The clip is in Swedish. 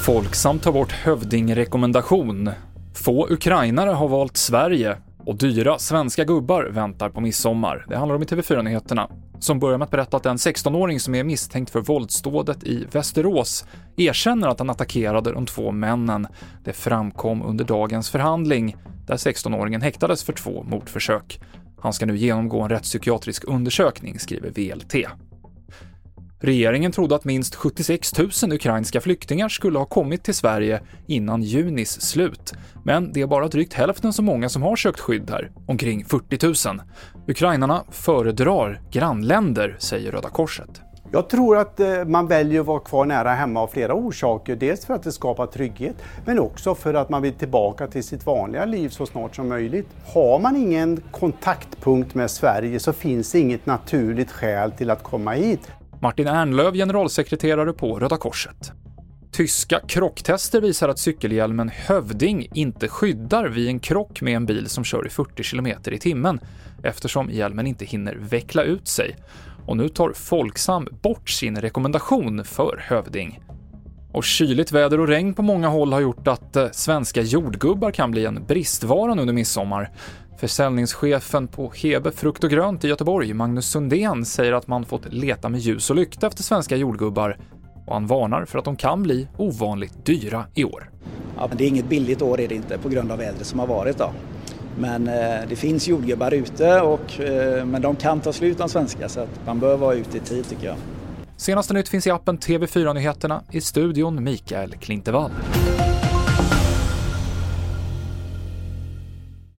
Folksam tar bort hövdingrekommendation. Få ukrainare har valt Sverige och dyra svenska gubbar väntar på midsommar. Det handlar om i TV4-nyheterna, som börjar med att berätta att en 16-åring som är misstänkt för våldsdådet i Västerås erkänner att han attackerade de två männen. Det framkom under dagens förhandling, där 16-åringen häktades för två mordförsök. Han ska nu genomgå en rättspsykiatrisk undersökning, skriver VLT. Regeringen trodde att minst 76 000 ukrainska flyktingar skulle ha kommit till Sverige innan junis slut. Men det är bara drygt hälften så många som har sökt skydd här, omkring 40 000. Ukrainarna föredrar grannländer, säger Röda Korset. Jag tror att eh, man väljer att vara kvar nära hemma av flera orsaker. Dels för att det skapar trygghet, men också för att man vill tillbaka till sitt vanliga liv så snart som möjligt. Har man ingen kontaktpunkt med Sverige så finns inget naturligt skäl till att komma hit. Martin Ernlöv, generalsekreterare på Röda Korset. Tyska krocktester visar att cykelhjälmen Hövding inte skyddar vid en krock med en bil som kör i 40 km i timmen eftersom hjälmen inte hinner veckla ut sig. Och nu tar Folksam bort sin rekommendation för Hövding. Och kyligt väder och regn på många håll har gjort att eh, svenska jordgubbar kan bli en bristvara under midsommar. Försäljningschefen på Hebe Frukt och Grönt i Göteborg, Magnus Sundén, säger att man fått leta med ljus och lykta efter svenska jordgubbar och han varnar för att de kan bli ovanligt dyra i år. Ja, det är inget billigt år är det inte på grund av vädret som har varit då. Men eh, det finns jordgubbar ute, och, eh, men de kan ta slut de svenska så att man bör vara ute i tid tycker jag. Senaste nytt finns i appen TV4 Nyheterna, i studion Mikael Klintevall.